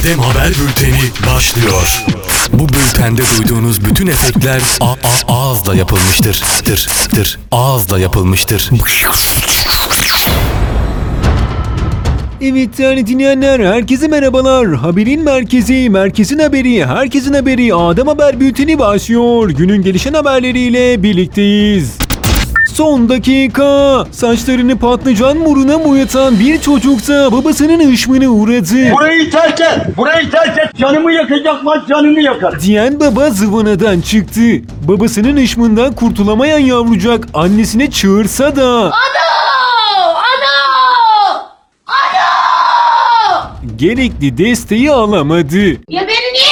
Adem Haber Bülteni başlıyor. Bu bültende duyduğunuz bütün efektler a- a- ağızla yapılmıştır. Tır, tır, ağızla yapılmıştır. Evet değerli dinleyenler herkese merhabalar. Haberin merkezi, merkezin haberi, herkesin haberi Adem Haber Bülteni başlıyor. Günün gelişen haberleriyle birlikteyiz. Son dakika. Saçlarını patlıcan moruna boyatan bir çocuksa babasının ışmına uğradı. Burayı terk et. Burayı terk et. Canımı yakacak lan canımı yakar. Diyen baba zıvanadan çıktı. Babasının ışmından kurtulamayan yavrucak annesine çığırsa da Ano! Ano! Ano! gerekli desteği alamadı. Ya beni niye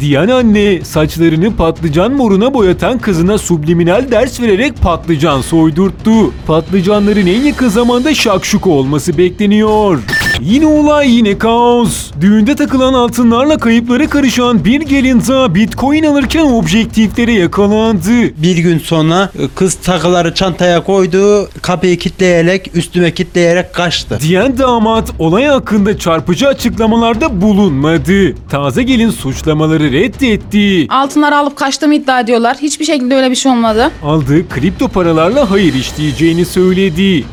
Diyen anne saçlarını patlıcan moruna boyatan kızına subliminal ders vererek patlıcan soydurttu. Patlıcanların en yakın zamanda şakşuka olması bekleniyor. Yine olay yine kaos. Düğünde takılan altınlarla kayıpları karışan bir gelin daha bitcoin alırken objektiflere yakalandı. Bir gün sonra e, kız takıları çantaya koydu, kapıyı kilitleyerek, üstüme kilitleyerek kaçtı. Diyen damat olay hakkında çarpıcı açıklamalarda bulunmadı. Taze gelin suçlamaları reddetti. Altınları alıp kaçtığımı iddia ediyorlar. Hiçbir şekilde öyle bir şey olmadı. aldığı kripto paralarla hayır işleyeceğini söyledi.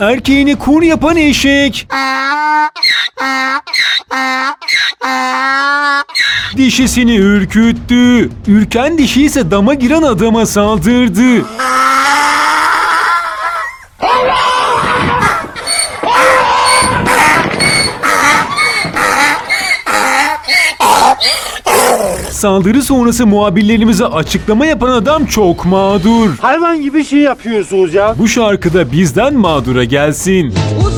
Erkeğini kur yapan eşek. Dişisini ürküttü. Ürken dişi ise dama giren adama saldırdı. Saldırı sonrası muhabirlerimize açıklama yapan adam çok mağdur. Hayvan gibi şey yapıyorsunuz ya. Bu şarkıda bizden mağdura gelsin. Uzun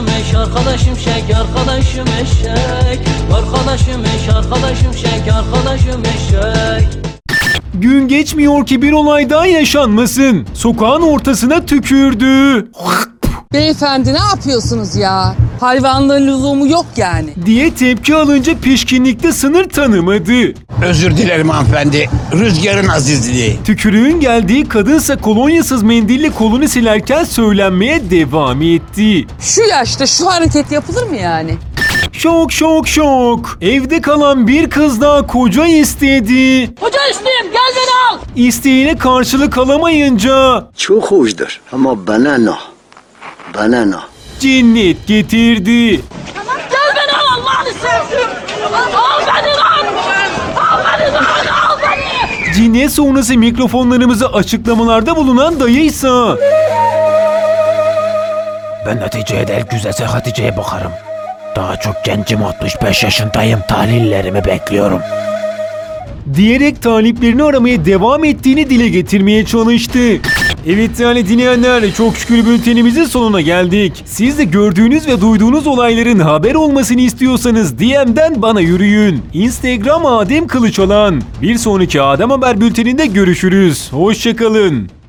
Arkadaşım eş, arkadaşım şek, arkadaşım eşek Arkadaşım eş, arkadaşım şek, arkadaşım eşek Gün geçmiyor ki bir olay daha yaşanmasın. Sokağın ortasına tükürdü. Beyefendi ne yapıyorsunuz ya? Hayvanlığın lüzumu yok yani. diye tepki alınca pişkinlikte sınır tanımadı. Özür dilerim hanımefendi. Rüzgarın azizliği. Tükürüğün geldiği kadınsa kolonyasız mendille kolunu silerken söylenmeye devam etti. Şu yaşta şu hareket yapılır mı yani? Şok şok şok. Evde kalan bir kız daha koca istedi. Hoca isteyeyim gel beni al İsteğine karşılık alamayınca Çok hoşdur ama bana ne? Bana ne? cinnet getirdi. Gel beni al Allah'ını sevdim Al beni lan Al beni lan al Cinnet sonrası mikrofonlarımıza açıklamalarda bulunan dayıysa Ben neticeye değil güzelse Hatice'ye bakarım. Daha çok gencim 65 yaşındayım. Tahlillerimi bekliyorum. diyerek taliplerini aramaya devam ettiğini dile getirmeye çalıştı. Evet değerli dinleyenler çok şükür bültenimizin sonuna geldik. Siz de gördüğünüz ve duyduğunuz olayların haber olmasını istiyorsanız DM'den bana yürüyün. Instagram Adem Kılıçalan. Bir sonraki Adem Haber bülteninde görüşürüz. Hoşçakalın.